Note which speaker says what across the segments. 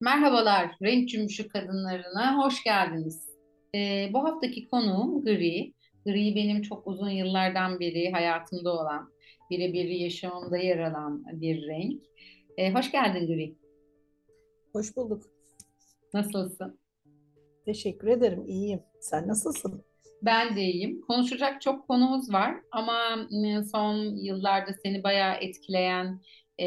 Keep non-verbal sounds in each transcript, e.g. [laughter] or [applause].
Speaker 1: Merhabalar, renk cümbüşü kadınlarına hoş geldiniz. Ee, bu haftaki konuğum gri. Gri benim çok uzun yıllardan beri hayatımda olan, birebir yaşamımda yer alan bir renk. Ee, hoş geldin gri.
Speaker 2: Hoş bulduk.
Speaker 1: Nasılsın?
Speaker 2: Teşekkür ederim. İyiyim. Sen nasılsın?
Speaker 1: Ben de iyiyim. Konuşacak çok konumuz var ama e, son yıllarda seni bayağı etkileyen e,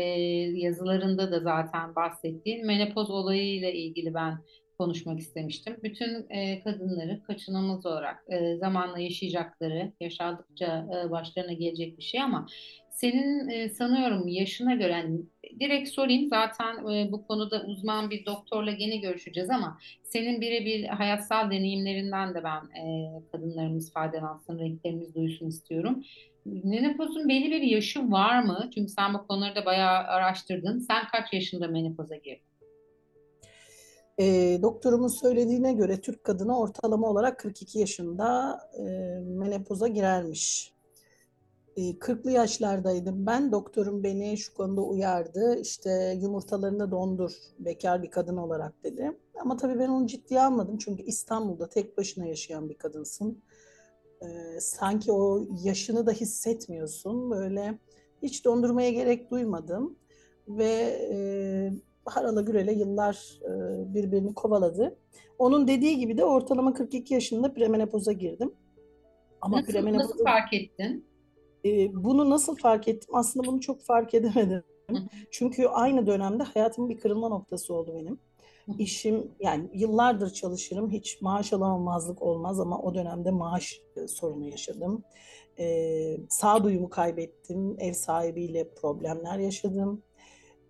Speaker 1: yazılarında da zaten bahsettiğin menopoz olayıyla ilgili ben konuşmak istemiştim. Bütün e, kadınları kaçınılmaz olarak e, zamanla yaşayacakları, yaşadıkça e, başlarına gelecek bir şey ama senin e, sanıyorum yaşına göre yani direkt sorayım zaten e, bu konuda uzman bir doktorla gene görüşeceğiz ama senin birebir hayatsal deneyimlerinden de ben e, kadınlarımız faydalansın, renklerimiz duysun istiyorum. Menopozun belli bir yaşı var mı? Çünkü sen bu konuları da bayağı araştırdın. Sen kaç yaşında menopoza girdin?
Speaker 2: E, doktorumun söylediğine göre Türk kadını ortalama olarak 42 yaşında e, menopoza girermiş. 40'lı yaşlardaydım ben. Doktorum beni şu konuda uyardı. İşte yumurtalarını dondur bekar bir kadın olarak dedi. Ama tabii ben onu ciddiye almadım. Çünkü İstanbul'da tek başına yaşayan bir kadınsın. Ee, sanki o yaşını da hissetmiyorsun. Böyle hiç dondurmaya gerek duymadım. Ve e, Harala Gürel'e yıllar e, birbirini kovaladı. Onun dediği gibi de ortalama 42 yaşında premenopoza girdim.
Speaker 1: Ama nasıl, premenopoza... nasıl fark ettin?
Speaker 2: E, bunu nasıl fark ettim? Aslında bunu çok fark edemedim. Çünkü aynı dönemde hayatımın bir kırılma noktası oldu benim. İşim yani yıllardır çalışırım hiç maaş alamamazlık olmaz ama o dönemde maaş e, sorunu yaşadım. Ee, sağduyumu kaybettim, ev sahibiyle problemler yaşadım.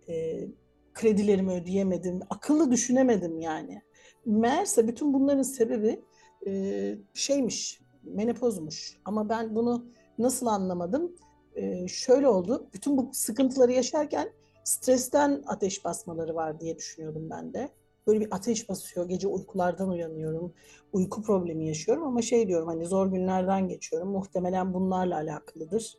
Speaker 2: Ee, kredilerimi ödeyemedim, akıllı düşünemedim yani. Meğerse bütün bunların sebebi e, şeymiş, menopozmuş. Ama ben bunu Nasıl anlamadım? Ee, şöyle oldu. Bütün bu sıkıntıları yaşarken stresten ateş basmaları var diye düşünüyordum ben de. Böyle bir ateş basıyor. Gece uykulardan uyanıyorum. Uyku problemi yaşıyorum ama şey diyorum hani zor günlerden geçiyorum. Muhtemelen bunlarla alakalıdır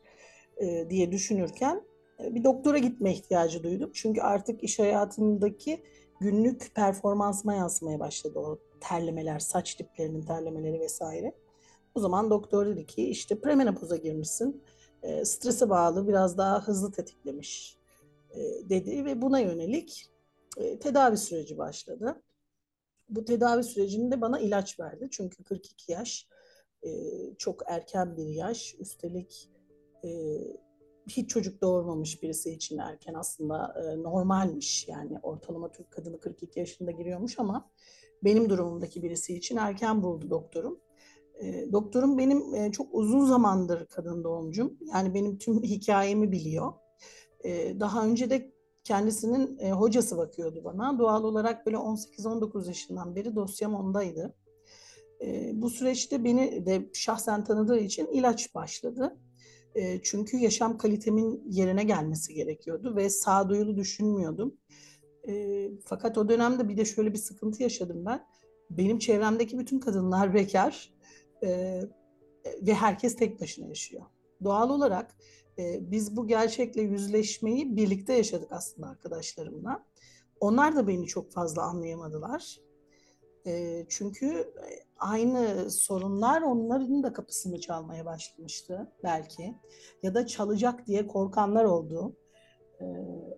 Speaker 2: e, diye düşünürken e, bir doktora gitme ihtiyacı duydum. Çünkü artık iş hayatındaki günlük performansıma yansımaya başladı o terlemeler, saç diplerinin terlemeleri vesaire. O zaman doktor dedi ki işte premenopoza girmişsin. E, strese bağlı biraz daha hızlı tetiklemiş e, dedi ve buna yönelik e, tedavi süreci başladı. Bu tedavi sürecinde bana ilaç verdi. Çünkü 42 yaş e, çok erken bir yaş. Üstelik e, hiç çocuk doğurmamış birisi için erken aslında e, normalmiş. Yani ortalama Türk kadını 42 yaşında giriyormuş ama benim durumumdaki birisi için erken buldu doktorum. E, doktorum benim e, çok uzun zamandır kadın doğumcum. Yani benim tüm hikayemi biliyor. E, daha önce de kendisinin e, hocası bakıyordu bana. Doğal olarak böyle 18-19 yaşından beri dosyam ondaydı. E, bu süreçte beni de şahsen tanıdığı için ilaç başladı. E, çünkü yaşam kalitemin yerine gelmesi gerekiyordu ve sağduyulu düşünmüyordum. E, fakat o dönemde bir de şöyle bir sıkıntı yaşadım ben. Benim çevremdeki bütün kadınlar bekar e, ve herkes tek başına yaşıyor. Doğal olarak e, biz bu gerçekle yüzleşmeyi birlikte yaşadık aslında arkadaşlarımla. Onlar da beni çok fazla anlayamadılar. E, çünkü aynı sorunlar onların da kapısını çalmaya başlamıştı belki. Ya da çalacak diye korkanlar oldu. E,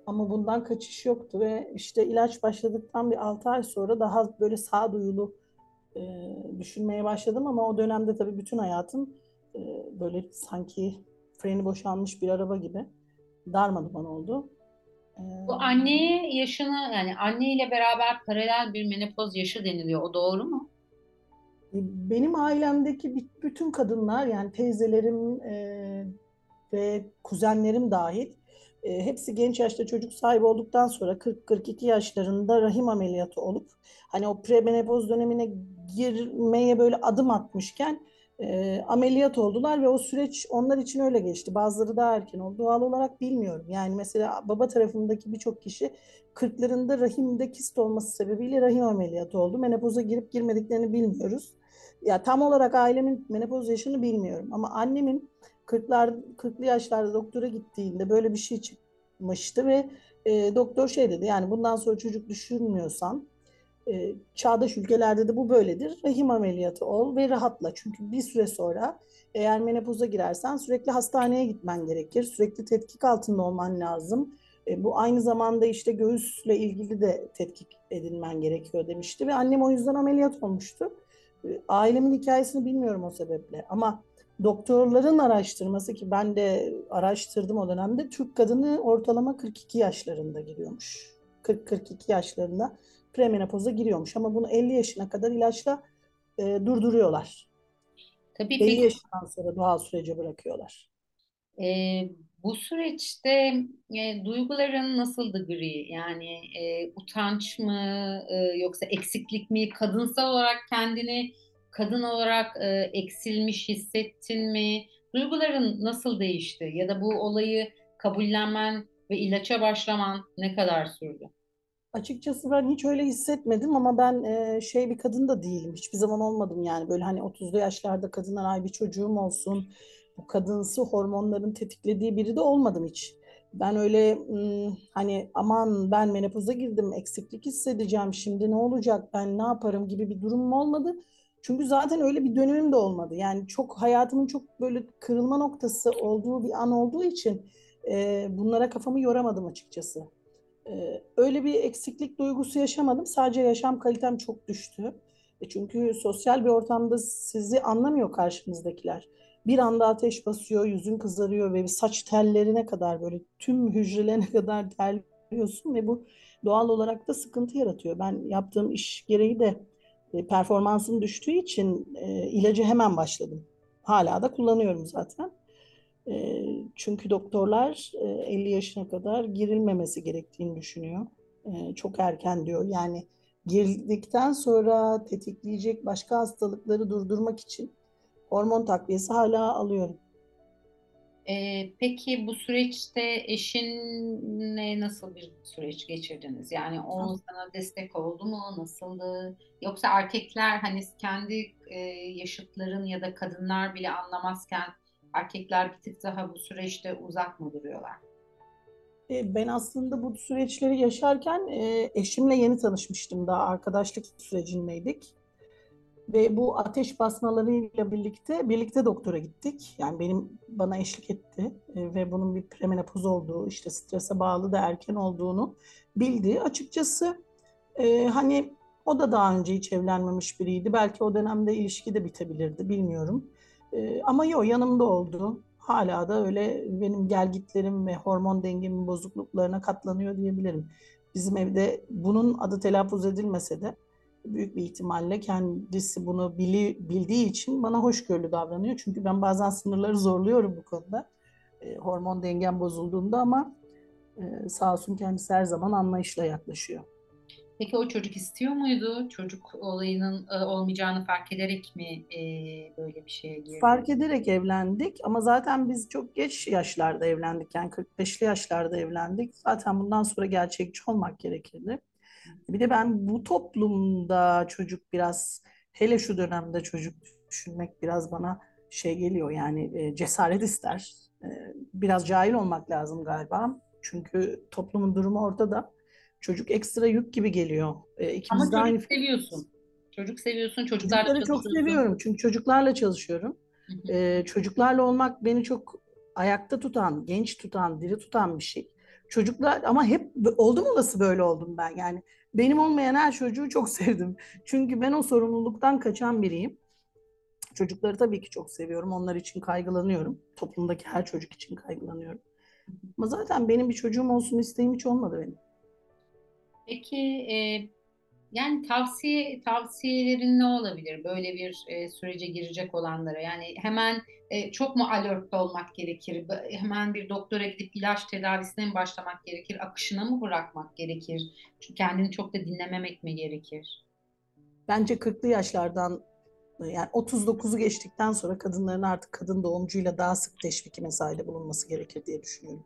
Speaker 2: ama bundan kaçış yoktu ve işte ilaç başladıktan bir 6 ay sonra daha böyle sağduyulu e, düşünmeye başladım ama o dönemde tabii bütün hayatım e, böyle sanki freni boşalmış bir araba gibi darmaduman oldu.
Speaker 1: E, Bu anneye yaşını yani anne ile beraber paralel bir menopoz yaşı deniliyor. O doğru mu?
Speaker 2: E, benim ailemdeki bütün kadınlar yani teyzelerim e, ve kuzenlerim dahil e, hepsi genç yaşta çocuk sahibi olduktan sonra 40-42 yaşlarında rahim ameliyatı olup hani o premenopoz dönemine girmeye böyle adım atmışken e, ameliyat oldular ve o süreç onlar için öyle geçti. Bazıları daha erken oldu. Doğal olarak bilmiyorum. Yani mesela baba tarafındaki birçok kişi 40'larında rahimde kist olması sebebiyle rahim ameliyatı oldu. Menopoza girip girmediklerini bilmiyoruz. Ya tam olarak ailemin menopoz yaşını bilmiyorum ama annemin 40'lar 40'lı yaşlarda doktora gittiğinde böyle bir şey başlamıştı ve e, doktor şey dedi yani bundan sonra çocuk düşünmüyorsan e, çağdaş ülkelerde de bu böyledir. Rahim ameliyatı ol ve rahatla. Çünkü bir süre sonra eğer menopoza girersen sürekli hastaneye gitmen gerekir. Sürekli tetkik altında olman lazım. E, bu aynı zamanda işte göğüsle ilgili de tetkik edilmen gerekiyor demişti ve annem o yüzden ameliyat olmuştu. E, ailemin hikayesini bilmiyorum o sebeple ama doktorların araştırması ki ben de araştırdım o dönemde Türk kadını ortalama 42 yaşlarında giriyormuş. 40-42 yaşlarında premenopoza giriyormuş ama bunu 50 yaşına kadar ilaçla e, durduruyorlar.
Speaker 1: Tabii
Speaker 2: 50
Speaker 1: peki
Speaker 2: yaşından sonra doğal sürece bırakıyorlar.
Speaker 1: e, bu süreçte e, duyguların nasıldı gri? Yani e, utanç mı e, yoksa eksiklik mi? Kadınsal olarak kendini kadın olarak e, eksilmiş hissettin mi? Duyguların nasıl değişti? Ya da bu olayı kabullenmen ve ilaça başlaman ne kadar sürdü?
Speaker 2: Açıkçası ben hiç öyle hissetmedim ama ben e, şey bir kadın da değilim. Hiçbir zaman olmadım yani. Böyle hani 30'lu yaşlarda kadınlar ay bir çocuğum olsun. Bu kadınsı hormonların tetiklediği biri de olmadım hiç. Ben öyle hani aman ben menopoza girdim, eksiklik hissedeceğim, şimdi ne olacak, ben ne yaparım gibi bir durumum olmadı. Çünkü zaten öyle bir dönemim de olmadı. Yani çok hayatımın çok böyle kırılma noktası olduğu bir an olduğu için e, bunlara kafamı yoramadım açıkçası. Ee, öyle bir eksiklik duygusu yaşamadım. Sadece yaşam kalitem çok düştü. E çünkü sosyal bir ortamda sizi anlamıyor karşınızdakiler. Bir anda ateş basıyor, yüzün kızarıyor ve saç tellerine kadar böyle tüm hücrelerine [laughs] kadar terliyorsun ve bu doğal olarak da sıkıntı yaratıyor. Ben yaptığım iş gereği de e, performansım düştüğü için e, ilacı hemen başladım. Hala da kullanıyorum zaten. E, çünkü doktorlar e, 50 yaşına kadar girilmemesi gerektiğini düşünüyor. E, çok erken diyor. Yani girdikten sonra tetikleyecek başka hastalıkları durdurmak için hormon takviyesi hala alıyorum.
Speaker 1: Ee, peki bu süreçte eşinle nasıl bir süreç geçirdiniz? Yani o sana destek oldu mu? Nasıldı? Yoksa erkekler hani kendi e, yaşıtların ya da kadınlar bile anlamazken erkekler bir tık daha bu süreçte uzak mı duruyorlar?
Speaker 2: E, Ben aslında bu süreçleri yaşarken eşimle yeni tanışmıştım. Daha arkadaşlık sürecindeydik. Ve bu ateş basmalarıyla birlikte birlikte doktora gittik. Yani benim bana eşlik etti E, ve bunun bir premenopoz olduğu, işte strese bağlı da erken olduğunu bildi. Açıkçası e, hani o da daha önce hiç evlenmemiş biriydi. Belki o dönemde ilişki de bitebilirdi, bilmiyorum. E, ama yok yanımda oldu. Hala da öyle benim gelgitlerim ve hormon dengemin bozukluklarına katlanıyor diyebilirim. Bizim evde bunun adı telaffuz edilmese de büyük bir ihtimalle kendisi bunu bili, bildiği için bana hoşgörülü davranıyor. Çünkü ben bazen sınırları zorluyorum bu konuda. E, hormon dengem bozulduğunda ama e, sağ olsun kendisi her zaman anlayışla yaklaşıyor.
Speaker 1: Peki o çocuk istiyor muydu? Çocuk olayının e, olmayacağını fark ederek mi e, böyle bir şeye girdi?
Speaker 2: Fark ederek evlendik ama zaten biz çok geç yaşlarda evlendik. Yani 45'li yaşlarda evlendik. Zaten bundan sonra gerçekçi olmak gerekirdi. Bir de ben bu toplumda çocuk biraz hele şu dönemde çocuk düşünmek biraz bana şey geliyor yani e, cesaret ister. E, biraz cahil olmak lazım galiba. Çünkü toplumun durumu ortada. Çocuk ekstra yük gibi geliyor. E,
Speaker 1: Ama
Speaker 2: ikimiz de aynı
Speaker 1: seviyorsun. Çocuk seviyorsun, çocuklarla
Speaker 2: Çocukları çok seviyorum çünkü çocuklarla çalışıyorum.
Speaker 1: Hı hı.
Speaker 2: Ee, çocuklarla olmak beni çok ayakta tutan, genç tutan, diri tutan bir şey. Çocuklar ama hep oldum olası böyle oldum ben. Yani benim olmayan her çocuğu çok [laughs] sevdim. Çünkü ben o sorumluluktan kaçan biriyim. Çocukları tabii ki çok seviyorum. Onlar için kaygılanıyorum. Toplumdaki her çocuk için kaygılanıyorum. Ama zaten benim bir çocuğum olsun isteğim hiç olmadı benim.
Speaker 1: Peki e, yani tavsiye tavsiyelerin ne olabilir böyle bir e, sürece girecek olanlara? Yani hemen e, çok mu alertte olmak gerekir? Hemen bir doktora gidip ilaç tedavisine mi başlamak gerekir? Akışına mı bırakmak gerekir? Çünkü kendini çok da dinlememek mi gerekir?
Speaker 2: Bence 40'lı yaşlardan yani 39'u geçtikten sonra kadınların artık kadın doğumcuyla daha sık teşviki mesaide bulunması gerekir diye düşünüyorum.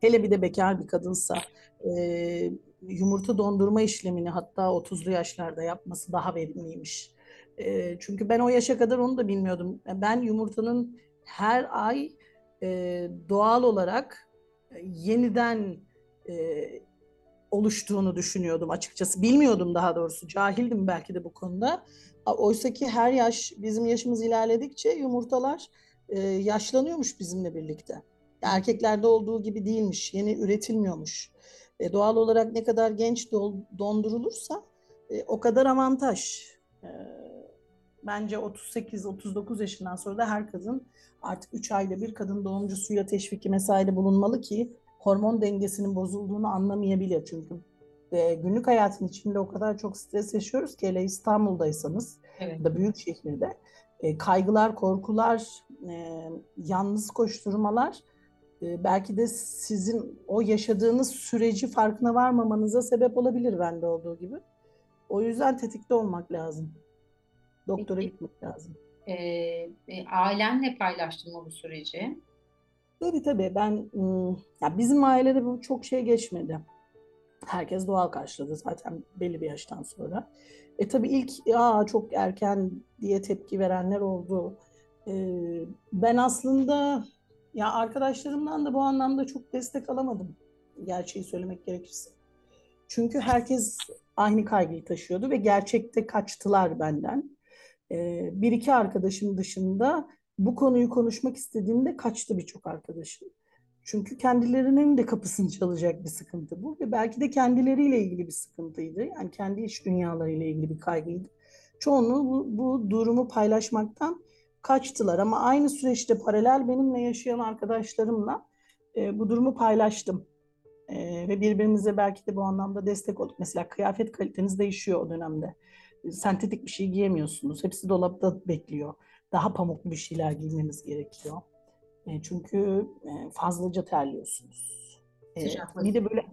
Speaker 2: Hele bir de bekar bir kadınsa e, yumurta dondurma işlemini hatta 30'lu yaşlarda yapması daha verimliymiş. E, çünkü ben o yaşa kadar onu da bilmiyordum. Ben yumurtanın her ay e, doğal olarak yeniden e, oluştuğunu düşünüyordum açıkçası. Bilmiyordum daha doğrusu. Cahildim belki de bu konuda. Oysa ki her yaş bizim yaşımız ilerledikçe yumurtalar e, yaşlanıyormuş bizimle birlikte. Erkeklerde olduğu gibi değilmiş. Yeni üretilmiyormuş. E, doğal olarak ne kadar genç dondurulursa e, o kadar avantaj. E, bence 38-39 yaşından sonra da her kadın artık 3 ayda bir kadın doğumcu suya teşviki mesaide bulunmalı ki hormon dengesinin bozulduğunu anlamayabilir. Çünkü e, günlük hayatın içinde o kadar çok stres yaşıyoruz ki hele İstanbul'daysanız evet. da büyük şehirde e, kaygılar, korkular, e, yalnız koşturmalar e, belki de sizin o yaşadığınız süreci farkına varmamanıza sebep olabilir bende olduğu gibi. O yüzden tetikte olmak lazım. Doktora Peki, gitmek lazım.
Speaker 1: E, e, ailenle paylaştın mı bu süreci?
Speaker 2: Tabii tabii. Ben ya bizim ailede bu çok şey geçmedi. Herkes doğal karşıladı zaten belli bir yaştan sonra. E tabii ilk Aa, çok erken diye tepki verenler oldu. Ee, ben aslında ya arkadaşlarımdan da bu anlamda çok destek alamadım. Gerçeği söylemek gerekirse. Çünkü herkes aynı kaygıyı taşıyordu ve gerçekte kaçtılar benden. Ee, bir iki arkadaşım dışında bu konuyu konuşmak istediğimde kaçtı birçok arkadaşım. Çünkü kendilerinin de kapısını çalacak bir sıkıntı bu ve belki de kendileriyle ilgili bir sıkıntıydı. Yani kendi iç dünyalarıyla ilgili bir kaygıydı. Çoğunluğu bu, bu durumu paylaşmaktan kaçtılar ama aynı süreçte paralel benimle yaşayan arkadaşlarımla e, bu durumu paylaştım. E, ve birbirimize belki de bu anlamda destek olduk. Mesela kıyafet kaliteniz değişiyor o dönemde. Sentetik bir şey giyemiyorsunuz. Hepsi dolapta bekliyor daha pamuklu bir şeyler giymeniz gerekiyor. E, çünkü e, fazlaca terliyorsunuz. E, bir de böyle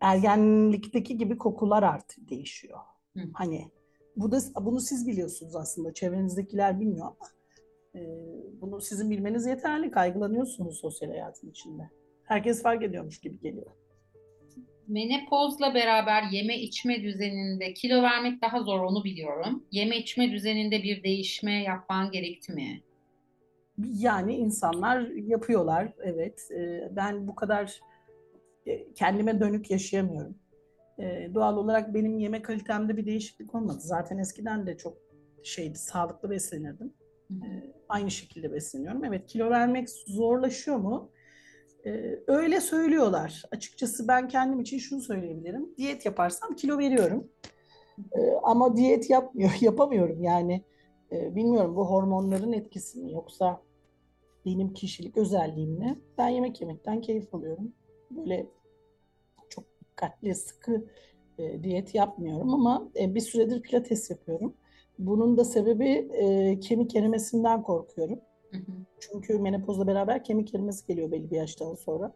Speaker 2: ergenlikteki gibi kokular artık değişiyor. Hı. Hani bu da bunu siz biliyorsunuz aslında. Çevrenizdekiler bilmiyor ama e, bunu sizin bilmeniz yeterli. Kaygılanıyorsunuz sosyal hayatın içinde. Herkes fark ediyormuş gibi geliyor
Speaker 1: menopozla beraber yeme içme düzeninde kilo vermek daha zor onu biliyorum. Yeme içme düzeninde bir değişme yapman gerekti mi?
Speaker 2: Yani insanlar yapıyorlar evet. Ee, ben bu kadar e, kendime dönük yaşayamıyorum. Ee, doğal olarak benim yeme kalitemde bir değişiklik olmadı. Zaten eskiden de çok şeydi, sağlıklı beslenirdim. Aynı şekilde besleniyorum. Evet kilo vermek zorlaşıyor mu? Ee, öyle söylüyorlar. Açıkçası ben kendim için şunu söyleyebilirim. Diyet yaparsam kilo veriyorum. Ee, ama diyet yapmıyor, [laughs] yapamıyorum yani. E, bilmiyorum bu hormonların etkisi mi yoksa benim kişilik özelliğim mi? Ben yemek yemekten keyif alıyorum. Böyle çok dikkatli, sıkı e, diyet yapmıyorum ama e, bir süredir pilates yapıyorum. Bunun da sebebi e, kemik erimesinden korkuyorum. Çünkü menopozla beraber kemik erimesi geliyor belli bir yaştan sonra.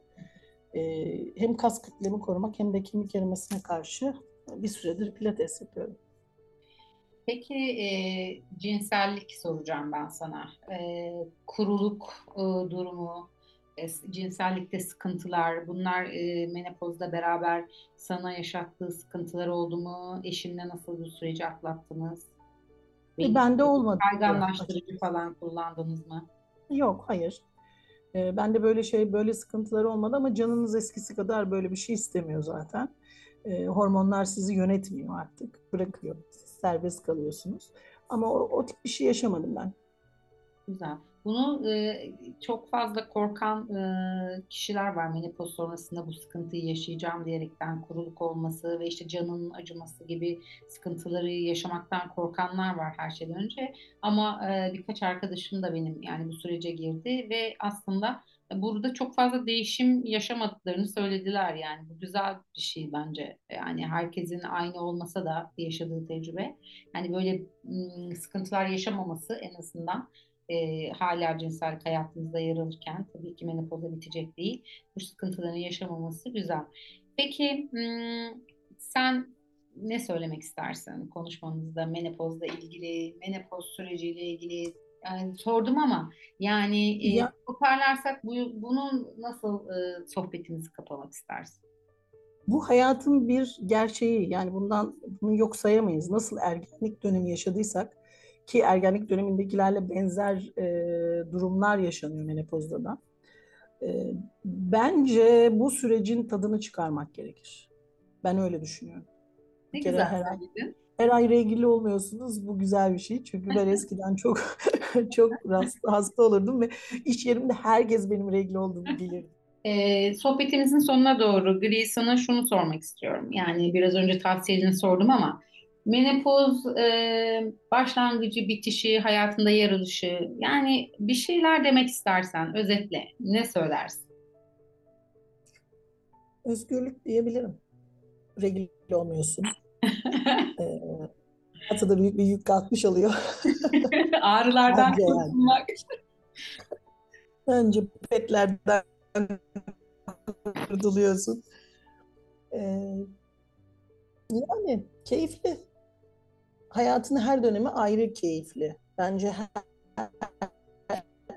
Speaker 2: Ee, hem kas kütlemi korumak hem de kemik erimesine karşı bir süredir pilates yapıyorum.
Speaker 1: Peki e, cinsellik soracağım ben sana. E, kuruluk e, durumu, e, cinsellikte sıkıntılar, bunlar e, menopozda beraber sana yaşattığı sıkıntılar oldu mu? Eşinle nasıl bu süreci atlattınız?
Speaker 2: E, bende olmadı.
Speaker 1: Kayganlaştırıcı falan kullandınız mı?
Speaker 2: Yok, hayır. E, bende böyle şey, böyle sıkıntılar olmadı ama canınız eskisi kadar böyle bir şey istemiyor zaten. E, hormonlar sizi yönetmiyor artık. Bırakıyor. Siz serbest kalıyorsunuz. Ama o, o tip bir şey yaşamadım ben.
Speaker 1: Güzel. Bunu e, çok fazla korkan e, kişiler var. Menopoz sonrasında bu sıkıntıyı yaşayacağım diyerekten kuruluk olması ve işte canının acıması gibi sıkıntıları yaşamaktan korkanlar var her şeyden önce. Ama e, birkaç arkadaşım da benim yani bu sürece girdi ve aslında burada çok fazla değişim yaşamadıklarını söylediler yani. Bu güzel bir şey bence. Yani herkesin aynı olmasa da yaşadığı tecrübe. Yani böyle sıkıntılar yaşamaması en azından e, hala cinsellik hayatımızda yer alırken tabii ki menopoza bitecek değil. Bu sıkıntıların yaşamaması güzel. Peki sen ne söylemek istersin konuşmamızda menopozla ilgili, menopoz süreciyle ilgili yani sordum ama yani e, ya, toparlarsak bu, bunun nasıl e, sohbetimizi kapamak istersin?
Speaker 2: Bu hayatın bir gerçeği yani bundan bunu yok sayamayız. Nasıl ergenlik dönemi yaşadıysak ki ergenlik dönemindekilerle benzer e, durumlar yaşanıyor menopozda da. Ee, bence bu sürecin tadını çıkarmak gerekir. Ben öyle düşünüyorum.
Speaker 1: Ne
Speaker 2: Bir
Speaker 1: güzel
Speaker 2: her ay, her ay regl olmuyorsunuz. Bu güzel bir şey. Çünkü ben [laughs] eskiden çok [laughs] çok hasta, olurdum ve iş yerimde herkes benim regl olduğumu bilirdi.
Speaker 1: Ee, sohbetimizin sonuna doğru Gri sana şunu sormak istiyorum. Yani biraz önce tavsiyelerini sordum ama menopoz e, başlangıcı, bitişi, hayatında yer alışı yani bir şeyler demek istersen özetle ne söylersin?
Speaker 2: Özgürlük diyebilirim. Regl olmuyorsun. Ee, hayata da büyük bir yük kalkmış oluyor. [laughs]
Speaker 1: Ağrılardan
Speaker 2: Bence yani.
Speaker 1: kurtulmak.
Speaker 2: Bence petlerden kurtuluyorsun. Ee, yani keyifli. Hayatın her dönemi ayrı keyifli. Bence her,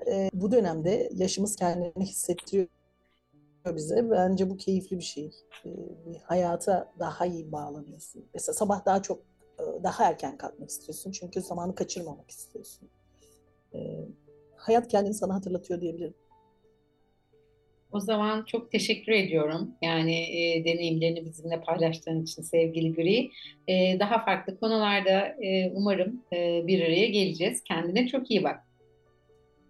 Speaker 2: e, bu dönemde yaşımız kendini hissettiriyor bize. Bence bu keyifli bir şey. Bir hayata daha iyi bağlanıyorsun. Mesela sabah daha çok e, daha erken kalkmak istiyorsun. Çünkü zamanı kaçırmamak istiyorsun. Ee, hayat kendini sana hatırlatıyor diyebilirim.
Speaker 1: O zaman çok teşekkür ediyorum. Yani e, deneyimlerini bizimle paylaştığın için sevgili Gri. E, daha farklı konularda e, umarım e, bir araya geleceğiz. Kendine çok iyi bak.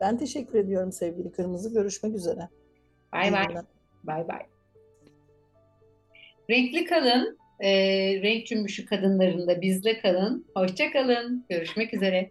Speaker 2: Ben teşekkür ediyorum sevgili Kırmızı. Görüşmek üzere.
Speaker 1: Bay bay. Bay bay. Renkli kalın, e, renk cümbüşü kadınlarında bizle kalın. Hoşça kalın. Görüşmek üzere.